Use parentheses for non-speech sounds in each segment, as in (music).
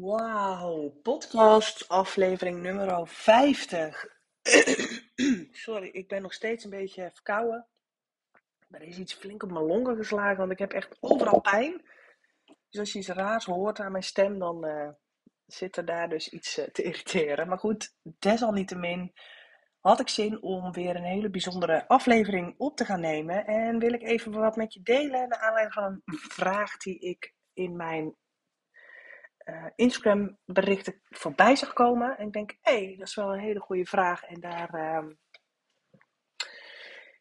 Wauw, podcast aflevering nummer 50. (clears throat) Sorry, ik ben nog steeds een beetje verkouden. Er is iets flink op mijn longen geslagen, want ik heb echt overal pijn. Dus als je iets raars hoort aan mijn stem, dan uh, zit er daar dus iets uh, te irriteren. Maar goed, desalniettemin had ik zin om weer een hele bijzondere aflevering op te gaan nemen. En wil ik even wat met je delen naar aanleiding van een vraag die ik in mijn uh, Instagram berichten voorbij zag komen. En ik denk, hé, hey, dat is wel een hele goede vraag. En daar, uh,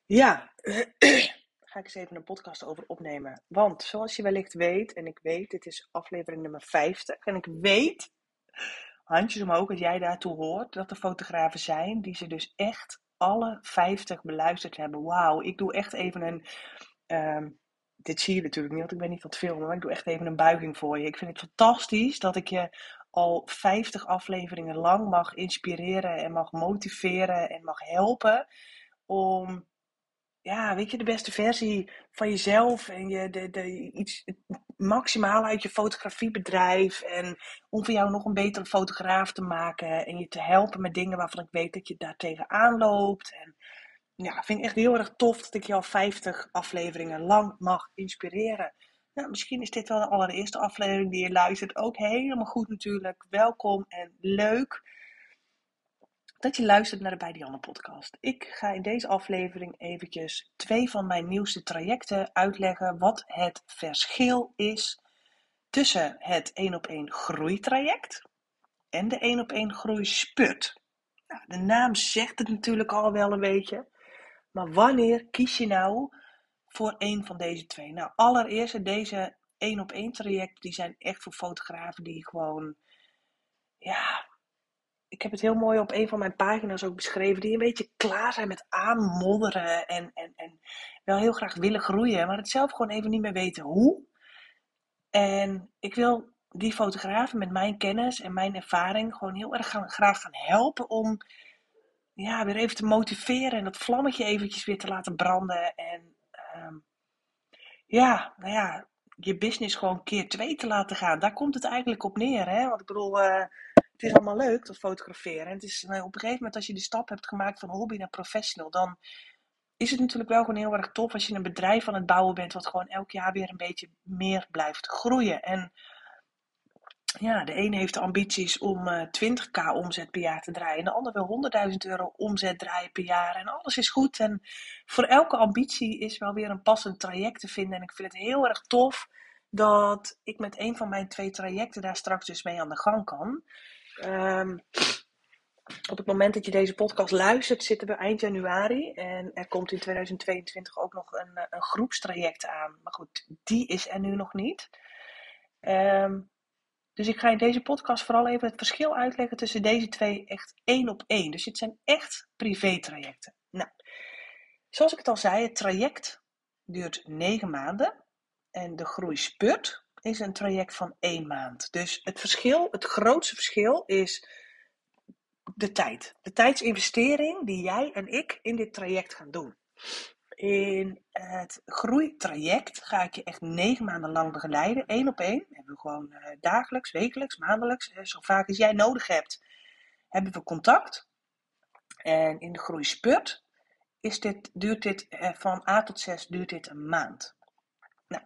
ja, (clears throat) ga ik eens even een podcast over opnemen. Want zoals je wellicht weet, en ik weet, dit is aflevering nummer 50. En ik weet, handjes omhoog als jij daartoe hoort, dat er fotografen zijn die ze dus echt alle 50 beluisterd hebben. Wauw, ik doe echt even een... Uh, dit zie je natuurlijk niet, want ik ben niet van het filmen, maar ik doe echt even een buiging voor je. Ik vind het fantastisch dat ik je al 50 afleveringen lang mag inspireren en mag motiveren en mag helpen om, ja, weet je, de beste versie van jezelf en je, de, de, iets maximaal uit je fotografiebedrijf en om voor jou nog een betere fotograaf te maken en je te helpen met dingen waarvan ik weet dat je daar tegenaan loopt en ja, vind ik echt heel erg tof dat ik al 50 afleveringen lang mag inspireren. Nou, misschien is dit wel de allereerste aflevering die je luistert. Ook helemaal goed natuurlijk. Welkom en leuk dat je luistert naar de Bij podcast. Ik ga in deze aflevering eventjes twee van mijn nieuwste trajecten uitleggen. Wat het verschil is tussen het 1 op 1 groeitraject en de 1 op 1 groeispurt. Nou, de naam zegt het natuurlijk al wel een beetje. Maar wanneer kies je nou voor één van deze twee? Nou, allereerst deze één op één trajecten, die zijn echt voor fotografen die gewoon, ja, ik heb het heel mooi op een van mijn pagina's ook beschreven, die een beetje klaar zijn met aanmodderen en, en, en wel heel graag willen groeien, maar het zelf gewoon even niet meer weten hoe. En ik wil die fotografen met mijn kennis en mijn ervaring gewoon heel erg gaan, graag gaan helpen om ja, weer even te motiveren en dat vlammetje eventjes weer te laten branden. En um, ja, nou ja, je business gewoon keer twee te laten gaan. Daar komt het eigenlijk op neer. Hè? Want ik bedoel, uh, het is allemaal leuk, dat fotograferen. En het is nou, op een gegeven moment, als je de stap hebt gemaakt van hobby naar professional, dan is het natuurlijk wel gewoon heel erg tof als je een bedrijf aan het bouwen bent, wat gewoon elk jaar weer een beetje meer blijft groeien. En ja, de ene heeft de ambities om uh, 20k omzet per jaar te draaien. En de ander wil 100.000 euro omzet draaien per jaar. En alles is goed. En voor elke ambitie is wel weer een passend traject te vinden. En ik vind het heel erg tof dat ik met een van mijn twee trajecten daar straks dus mee aan de gang kan. Um, op het moment dat je deze podcast luistert, zitten we eind januari. En er komt in 2022 ook nog een, een groepstraject aan. Maar goed, die is er nu nog niet. Um, dus ik ga in deze podcast vooral even het verschil uitleggen tussen deze twee echt één op één. Dus het zijn echt privé-trajecten. Nou, zoals ik het al zei, het traject duurt negen maanden. En de groeispurt is een traject van één maand. Dus het verschil, het grootste verschil is de tijd. De tijdsinvestering die jij en ik in dit traject gaan doen. In het groeitraject ga ik je echt negen maanden lang begeleiden, één op één. Hebben we gewoon uh, dagelijks, wekelijks, maandelijks, uh, zo vaak als jij nodig hebt, hebben we contact. En in de groeispurt is dit, duurt dit uh, van A tot 6 duurt dit een maand. Nou,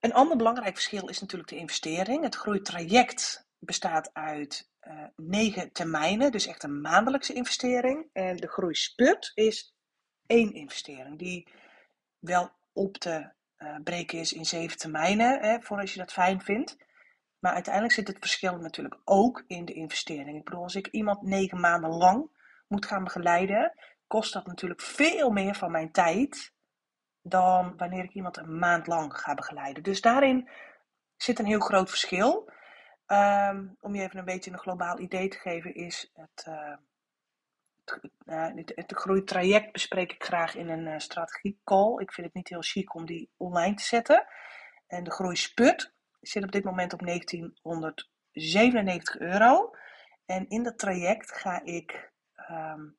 een ander belangrijk verschil is natuurlijk de investering. Het groeitraject bestaat uit negen termijnen, dus echt een maandelijkse investering. En de groeispurt is één investering die wel op te uh, breken is in zeven termijnen, hè, voor als je dat fijn vindt. Maar uiteindelijk zit het verschil natuurlijk ook in de investering. Ik bedoel, als ik iemand negen maanden lang moet gaan begeleiden, kost dat natuurlijk veel meer van mijn tijd dan wanneer ik iemand een maand lang ga begeleiden. Dus daarin zit een heel groot verschil. Ehm, om je even een beetje een globaal idee te geven, is het, uh, het, uh, het, het groeitraject bespreek ik graag in een uh, strategiecall. Ik vind het niet heel chic om die online te zetten. En de groeisput zit op dit moment op 1997 euro. En in dat traject ga ik, um,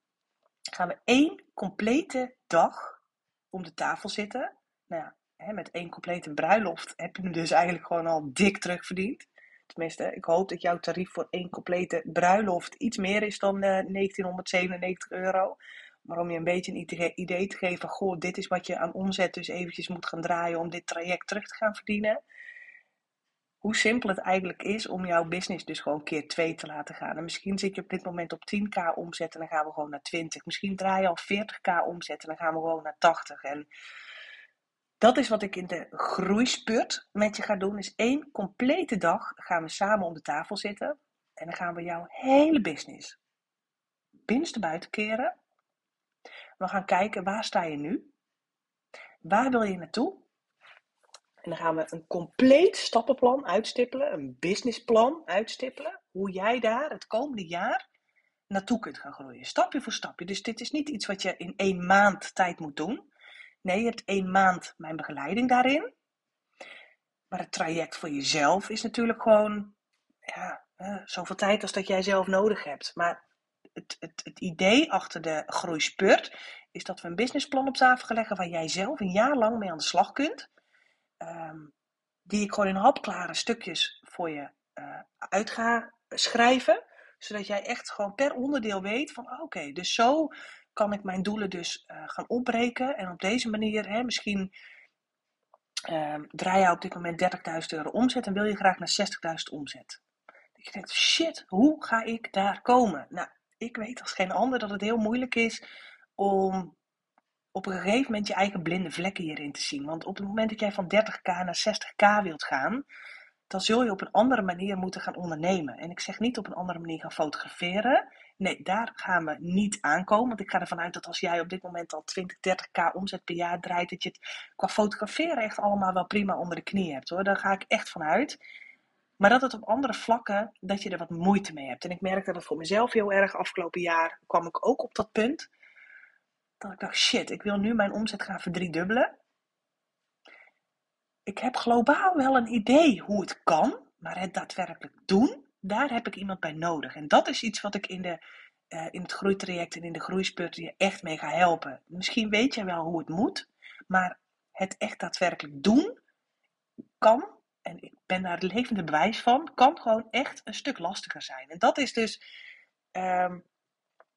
gaan we één complete dag om de tafel zitten. Nou ja, met één complete bruiloft heb je hem dus eigenlijk gewoon al dik terugverdiend. Tenminste, ik hoop dat jouw tarief voor één complete bruiloft iets meer is dan uh, 1997 euro. Maar om je een beetje een idee te geven, goh, dit is wat je aan omzet dus eventjes moet gaan draaien om dit traject terug te gaan verdienen. Hoe simpel het eigenlijk is om jouw business dus gewoon keer 2 te laten gaan. En misschien zit je op dit moment op 10k omzet en dan gaan we gewoon naar 20. Misschien draai je al 40k omzet en dan gaan we gewoon naar 80. En dat is wat ik in de groeispurt met je ga doen. Is één complete dag gaan we samen om de tafel zitten. En dan gaan we jouw hele business binnenste buiten keren. We gaan kijken waar sta je nu? Waar wil je naartoe? En dan gaan we een compleet stappenplan uitstippelen, een businessplan uitstippelen. Hoe jij daar het komende jaar naartoe kunt gaan groeien. Stapje voor stapje. Dus dit is niet iets wat je in één maand tijd moet doen. Nee, je hebt één maand mijn begeleiding daarin. Maar het traject voor jezelf is natuurlijk gewoon ja, zoveel tijd als dat jij zelf nodig hebt. Maar het, het, het idee achter de groeispurt is dat we een businessplan op tafel leggen waar jij zelf een jaar lang mee aan de slag kunt. Um, die ik gewoon in hapklare stukjes voor je uh, uit ga schrijven. Zodat jij echt gewoon per onderdeel weet van oké, dus zo kan ik mijn doelen dus uh, gaan opbreken. En op deze manier, hè, misschien uh, draai je op dit moment 30.000 euro omzet en wil je graag naar 60.000 omzet. Dat je denkt, shit, hoe ga ik daar komen? Nou, ik weet als geen ander dat het heel moeilijk is om op een gegeven moment je eigen blinde vlekken hierin te zien. Want op het moment dat jij van 30k naar 60k wilt gaan, dan zul je op een andere manier moeten gaan ondernemen. En ik zeg niet op een andere manier gaan fotograferen. Nee, daar gaan we niet aankomen. Want ik ga ervan uit dat als jij op dit moment al 20, 30k omzet per jaar draait, dat je het qua fotograferen echt allemaal wel prima onder de knie hebt hoor. Daar ga ik echt van uit. Maar dat het op andere vlakken, dat je er wat moeite mee hebt. En ik merkte dat voor mezelf heel erg. Afgelopen jaar kwam ik ook op dat punt. Dat ik dacht, shit, ik wil nu mijn omzet gaan verdriedubbelen. Ik heb globaal wel een idee hoe het kan. Maar het daadwerkelijk doen, daar heb ik iemand bij nodig. En dat is iets wat ik in, de, uh, in het groeitraject en in de groeispurt je echt mee ga helpen. Misschien weet je wel hoe het moet. Maar het echt daadwerkelijk doen kan en ik ben daar het levende bewijs van, kan gewoon echt een stuk lastiger zijn. En dat is dus um,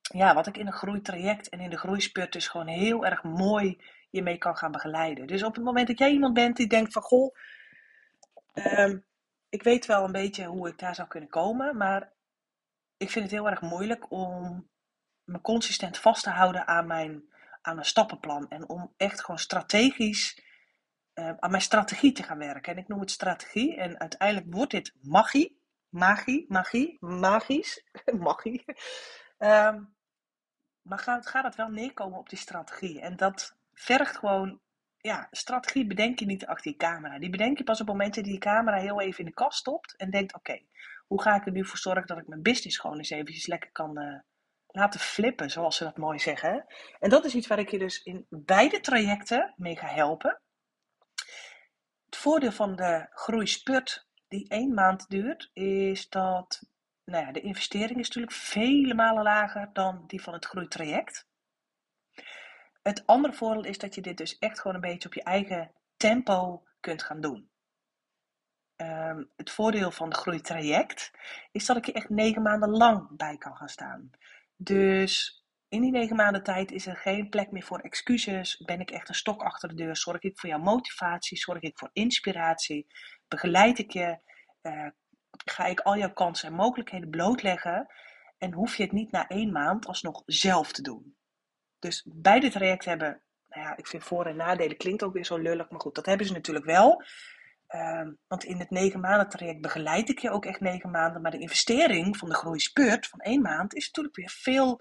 ja, wat ik in een groeitraject en in de groeispurt dus gewoon heel erg mooi je mee kan gaan begeleiden. Dus op het moment dat jij iemand bent die denkt van goh, um, ik weet wel een beetje hoe ik daar zou kunnen komen, maar ik vind het heel erg moeilijk om me consistent vast te houden aan mijn, aan mijn stappenplan. En om echt gewoon strategisch uh, aan mijn strategie te gaan werken. En ik noem het strategie. En uiteindelijk wordt dit magie. Magie, magie, magisch. (laughs) magie. Um, maar gaat, gaat het wel neerkomen op die strategie. En dat vergt gewoon. Ja, strategie bedenk je niet achter je camera. Die bedenk je pas op momenten dat je die camera heel even in de kast stopt. En denkt: oké, hoe ga ik er nu voor zorgen dat ik mijn business gewoon eens eventjes lekker kan. Uh, laten flippen, zoals ze dat mooi zeggen. En dat is iets waar ik je dus in beide trajecten mee ga helpen. Het voordeel van de groeispurt die één maand duurt, is dat nou ja, de investering is natuurlijk vele malen lager dan die van het groeitraject. Het andere voordeel is dat je dit dus echt gewoon een beetje op je eigen tempo kunt gaan doen. Um, het voordeel van de groeitraject is dat ik je echt negen maanden lang bij kan gaan staan. Dus in die negen maanden tijd is er geen plek meer voor excuses. Ben ik echt een stok achter de deur? Zorg ik voor jouw motivatie? Zorg ik voor inspiratie? Begeleid ik je? Uh, ga ik al jouw kansen en mogelijkheden blootleggen? En hoef je het niet na één maand alsnog zelf te doen? Dus beide trajecten hebben, nou ja, ik vind voor- en nadelen klinkt ook weer zo lullig, maar goed, dat hebben ze natuurlijk wel. Um, want in het negen maanden traject begeleid ik je ook echt negen maanden. Maar de investering van de groeispurt van één maand is natuurlijk weer veel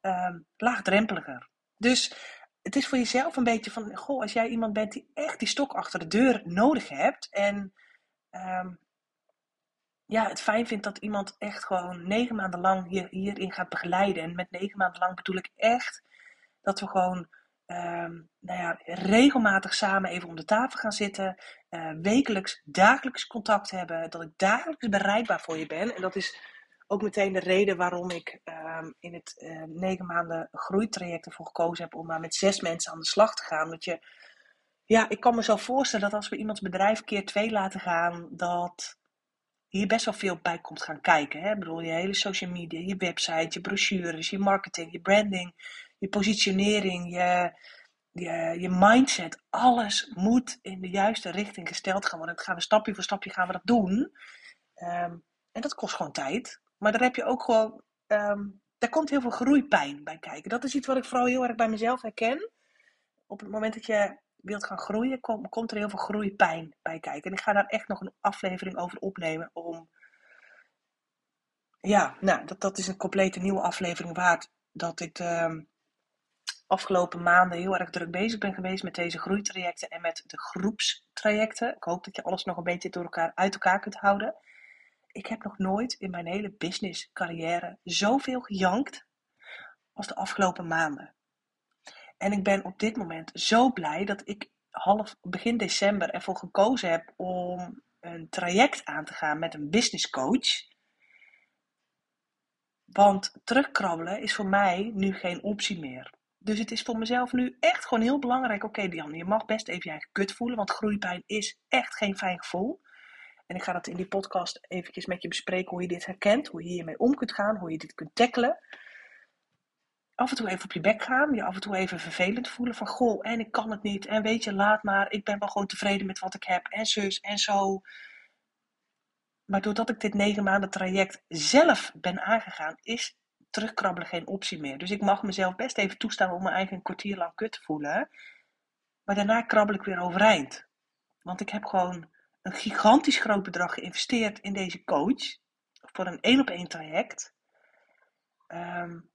um, laagdrempeliger. Dus het is voor jezelf een beetje van, goh, als jij iemand bent die echt die stok achter de deur nodig hebt en um, ja, het fijn vindt dat iemand echt gewoon negen maanden lang hier, hierin gaat begeleiden. En met negen maanden lang bedoel ik echt dat we gewoon um, nou ja, regelmatig samen even om de tafel gaan zitten. Uh, wekelijks, dagelijks contact hebben. Dat ik dagelijks bereikbaar voor je ben. En dat is ook meteen de reden waarom ik um, in het uh, negen maanden groeitraject ervoor gekozen heb om maar met zes mensen aan de slag te gaan. Want je, ja, ik kan me zo voorstellen dat als we iemands bedrijf keer twee laten gaan, dat hier best wel veel bij komt gaan kijken. Hè? Ik bedoel, je hele social media, je website, je brochures, je marketing, je branding, je positionering, je, je, mindset. Alles moet in de juiste richting gesteld gaan worden. Dat gaan we stapje voor stapje gaan we dat doen. Um, en dat kost gewoon tijd. Maar daar heb je ook gewoon, um, daar komt heel veel groeipijn bij kijken. Dat is iets wat ik vooral heel erg bij mezelf herken. Op het moment dat je wilt gaan groeien, komt, er heel veel groeipijn bij kijken. En ik ga daar echt nog een aflevering over opnemen om. Ja, nou, dat, dat is een complete nieuwe aflevering waard. Dat ik ehm, afgelopen maanden heel erg druk bezig ben geweest met deze groeitrajecten en met de groepstrajecten. Ik hoop dat je alles nog een beetje door elkaar, uit elkaar kunt houden. Ik heb nog nooit in mijn hele business carrière zoveel gejankt als de afgelopen maanden. En ik ben op dit moment zo blij dat ik half begin december ervoor gekozen heb om een traject aan te gaan met een business coach. Want terugkrabbelen is voor mij nu geen optie meer. Dus het is voor mezelf nu echt gewoon heel belangrijk. Oké, okay, je mag best even je eigen kut voelen, want groeipijn is echt geen fijn gevoel. En ik ga dat in die podcast eventjes met je bespreken hoe je dit herkent, hoe je hiermee om kunt gaan, hoe je dit kunt tackelen af en toe even op je bek gaan. Je af en toe even vervelend voelen van goh, en ik kan het niet. En weet je, laat maar. Ik ben wel gewoon tevreden met wat ik heb. En zus en zo. Maar doordat ik dit negen maanden traject zelf ben aangegaan, is terugkrabbelen geen optie meer. Dus ik mag mezelf best even toestaan om mijn eigen een kwartier lang kut te voelen. Maar daarna krabbel ik weer overeind. Want ik heb gewoon een gigantisch groot bedrag geïnvesteerd in deze coach. Voor een één op één traject. Um,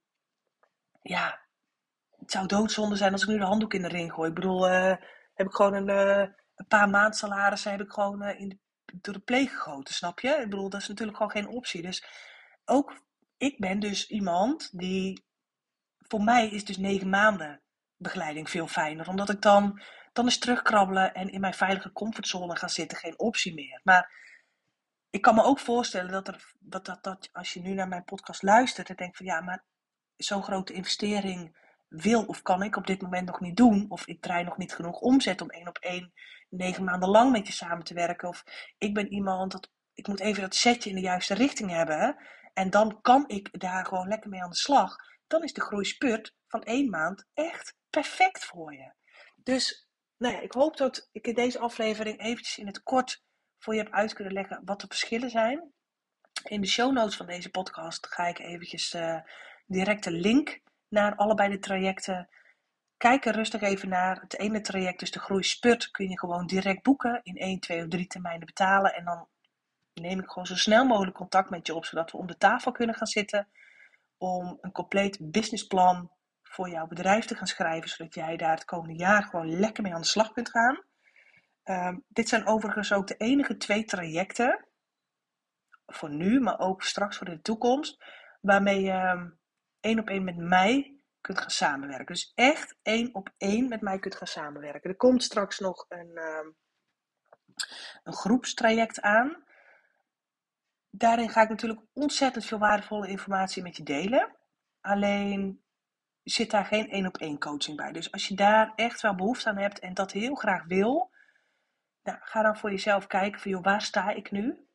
ja, het zou doodzonde zijn als ik nu de handdoek in de ring gooi. Ik bedoel, uh, heb ik gewoon een, uh, een paar maandsalarissen heb ik gewoon uh, in door de pleeg gegoten, snap je? Ik bedoel, dat is natuurlijk gewoon geen optie. Dus ook, ik ben dus iemand die, voor mij is dus negen maanden begeleiding veel fijner. Omdat ik dan, dan is terugkrabbelen en in mijn veilige comfortzone gaan zitten geen optie meer. Maar ik kan me ook voorstellen dat, er, dat, dat, dat als je nu naar mijn podcast luistert en denkt van ja, maar zo'n grote investering wil of kan ik op dit moment nog niet doen. Of ik draai nog niet genoeg omzet om één op één negen maanden lang met je samen te werken. Of ik ben iemand dat ik moet even dat setje in de juiste richting hebben. En dan kan ik daar gewoon lekker mee aan de slag. Dan is de groeispurt van één maand echt perfect voor je. Dus nou ja, ik hoop dat ik in deze aflevering eventjes in het kort voor je heb uit kunnen leggen wat de verschillen zijn. In de show notes van deze podcast ga ik eventjes uh, directe link naar allebei de trajecten. Kijk er rustig even naar. Het ene traject, dus de groeispurt, kun je gewoon direct boeken. In 1, 2 of 3 termijnen betalen. En dan neem ik gewoon zo snel mogelijk contact met je op, zodat we om de tafel kunnen gaan zitten. Om een compleet businessplan voor jouw bedrijf te gaan schrijven, zodat jij daar het komende jaar gewoon lekker mee aan de slag kunt gaan. Um, dit zijn overigens ook de enige twee trajecten, voor nu, maar ook straks voor de toekomst, waarmee je één op één met mij kunt gaan samenwerken. Dus echt één op één met mij kunt gaan samenwerken. Er komt straks nog een, uh, een groepstraject aan. Daarin ga ik natuurlijk ontzettend veel waardevolle informatie met je delen. Alleen zit daar geen één op één coaching bij. Dus als je daar echt wel behoefte aan hebt en dat heel graag wil, nou, ga dan voor jezelf kijken van joh, waar sta ik nu?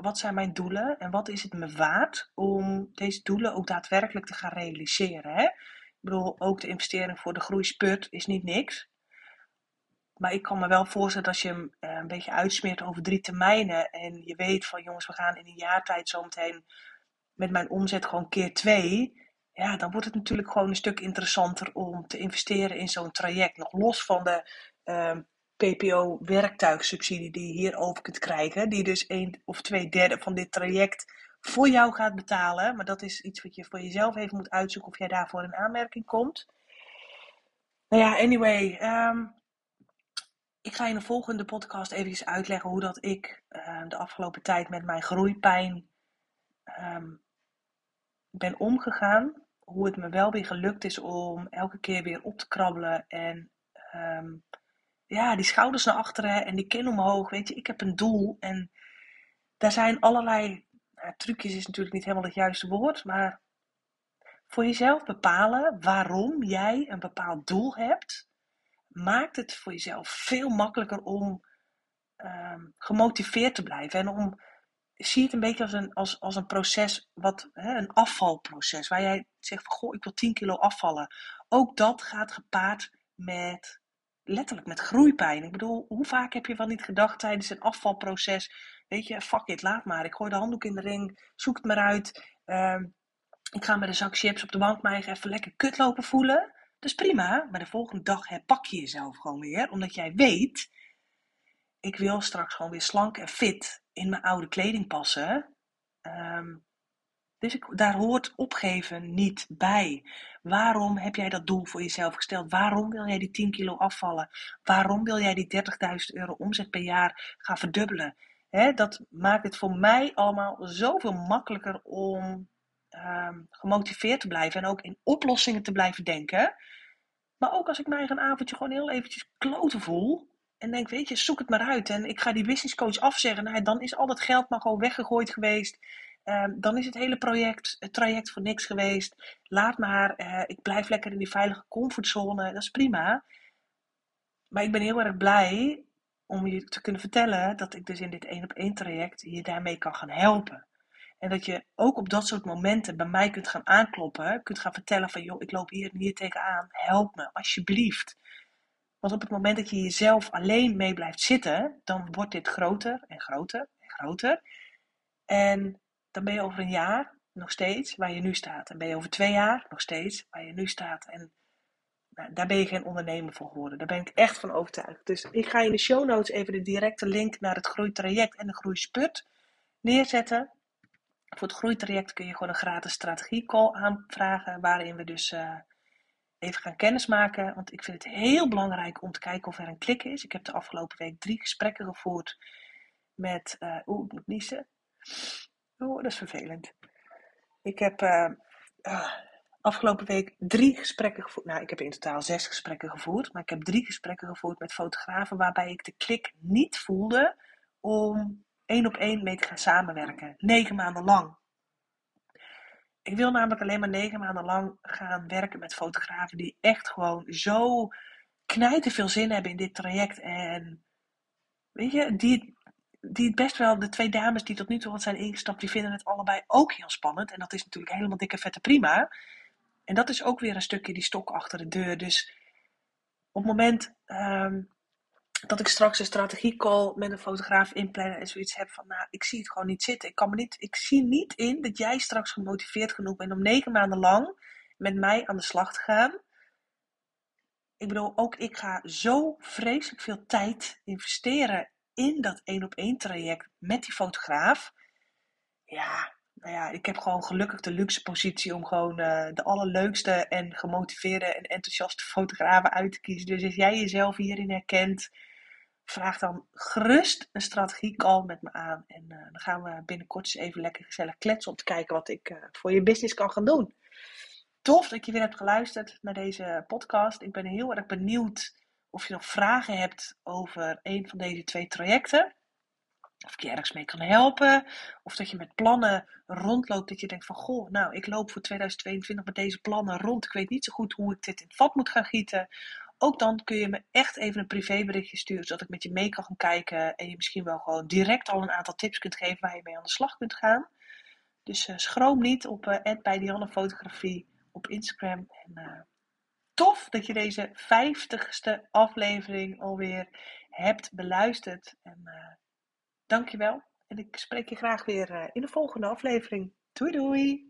wat zijn mijn doelen en wat is het me waard om deze doelen ook daadwerkelijk te gaan realiseren. Hè? Ik bedoel, ook de investering voor de groeispurt is niet niks. Maar ik kan me wel voorstellen dat als je hem eh, een beetje uitsmeert over drie termijnen en je weet van jongens, we gaan in een jaar tijd zometeen met mijn omzet gewoon keer twee. Ja, dan wordt het natuurlijk gewoon een stuk interessanter om te investeren in zo'n traject. Nog los van de ehm, PPO-werktuigsubsidie die je hierover kunt krijgen. Die dus een of twee derde van dit traject voor jou gaat betalen. Maar dat is iets wat je voor jezelf even moet uitzoeken of jij daarvoor in aanmerking komt. Nou ja, anyway. ehm, ik ga in de volgende podcast even uitleggen hoe dat ik eh, de afgelopen tijd met mijn groeipijn ehm, ben omgegaan. Hoe het me wel weer gelukt is om elke keer weer op te krabbelen en ehm, ja, die schouders naar achteren en die kin omhoog. Weet je, ik heb een doel en daar zijn allerlei nou, trucjes, is natuurlijk niet helemaal het juiste woord, maar voor jezelf bepalen waarom jij een bepaald doel hebt, maakt het voor jezelf veel makkelijker om ehm, gemotiveerd te blijven en om zie het een beetje als een, als, als een proces, wat, hè, een afvalproces, waar jij zegt van goh, ik wil 10 kilo afvallen. Ook dat gaat gepaard met, letterlijk met groeipijn. Ik bedoel, hoe vaak heb je wel niet gedacht tijdens een afvalproces, weet je, fuck it, laat maar. Ik gooi de handdoek in de ring, zoek het maar uit. Ehm, ik ga met een zak chips op de bank maar even lekker kut lopen voelen. Is prima, maar de volgende dag pak je jezelf gewoon weer, omdat jij weet, ik wil straks gewoon weer slank en fit in mijn oude kleding passen. Ehm, dus daar hoort opgeven niet bij. Waarom heb jij dat doel voor jezelf gesteld? Waarom wil jij die 10 kilo afvallen? Waarom wil jij die 30.000 euro omzet per jaar gaan verdubbelen? dat maakt het voor mij allemaal zoveel makkelijker om um, gemotiveerd te blijven en ook in oplossingen te blijven denken. Maar ook als ik mij een avondje gewoon heel eventjes kloten voel, en denk, weet je, zoek het maar uit. En ik ga die business coach afzeggen. Nou, dan is al dat geld maar gewoon weggegooid geweest. Ehm, dan is het hele project, het traject voor niks geweest. Laat maar, uh, ik blijf lekker in die veilige comfortzone. Dat is prima. Maar ik ben heel erg blij om je te kunnen vertellen dat ik dus in dit één op één traject je daarmee kan gaan helpen. En dat je ook op dat soort momenten bij mij kunt gaan aankloppen, kunt gaan vertellen van joh, ik loop hier en hier tegenaan, help me alsjeblieft. Want op het moment dat je jezelf alleen mee blijft zitten, dan wordt dit groter en groter en groter. En dan ben je over een jaar nog steeds waar je nu staat. En ben je over twee jaar nog steeds waar je nu staat. En nou, daar ben je geen ondernemer voor geworden. Daar ben ik echt van overtuigd. Dus ik ga in de show notes even de directe link naar het groeitraject en de groeisput neerzetten. Voor het groeitraject kun je gewoon een gratis strategiecall aanvragen. Waarin we dus uh, even gaan kennismaken. Want ik vind het heel belangrijk om te kijken of er een klik is. Ik heb de afgelopen week drie gesprekken gevoerd met. Uh, Oeh, ik moet niezen. Oeh, dat is vervelend. Ik heb uh, afgelopen week drie gesprekken gevoerd. Nou, ik heb in totaal zes gesprekken gevoerd. Maar ik heb drie gesprekken gevoerd met fotografen waarbij ik de klik niet voelde om één op één mee te gaan samenwerken. Negen maanden lang. Ik wil namelijk alleen maar negen maanden lang gaan werken met fotografen die echt gewoon zo knijten veel zin hebben in dit traject. En weet je, die, die best wel, de twee dames die tot nu toe wat zijn ingestapt, die vinden het allebei ook heel spannend. En dat is natuurlijk helemaal dikke vette prima. En dat is ook weer een stukje die stok achter de deur. Dus op het moment um, dat ik straks een strategiecall met een fotograaf inplannen en zoiets heb van, nou, ik zie het gewoon niet zitten. Ik, kan me niet, ik zie niet in dat jij straks gemotiveerd genoeg bent om negen maanden lang met mij aan de slag te gaan. Ik bedoel, ook ik ga zo vreselijk veel tijd investeren in dat één op één traject met die fotograaf. Ja, nou ja, ik heb gewoon gelukkig de luxe positie om gewoon uh, de allerleukste en gemotiveerde en enthousiaste fotografen uit te kiezen. Dus als jij jezelf hierin herkent, vraag dan gerust een strategiecall met me aan. En uh, dan gaan we binnenkort eens even lekker gezellig kletsen om te kijken wat ik uh, voor je business kan gaan doen. Tof dat je weer hebt geluisterd naar deze podcast. Ik ben heel erg benieuwd of je nog vragen hebt over een van deze twee trajecten. Of ik je ergens mee kan helpen. Of dat je met plannen rondloopt. Dat je denkt van goh, nou ik loop voor 2022 met deze plannen rond. Ik weet niet zo goed hoe ik dit in het vat moet gaan gieten. Ook dan kun je me echt even een privéberichtje sturen. Zodat ik met je mee kan gaan kijken. En je misschien wel gewoon direct al een aantal tips kunt geven waar je mee aan de slag kunt gaan. Dus uh, schroom niet op uh, bij Dianne Fotografie op Instagram. En uh, tof dat je deze vijftigste aflevering alweer hebt beluisterd. En Dankjewel. En ik spreek je graag weer in de volgende aflevering. Doei doei!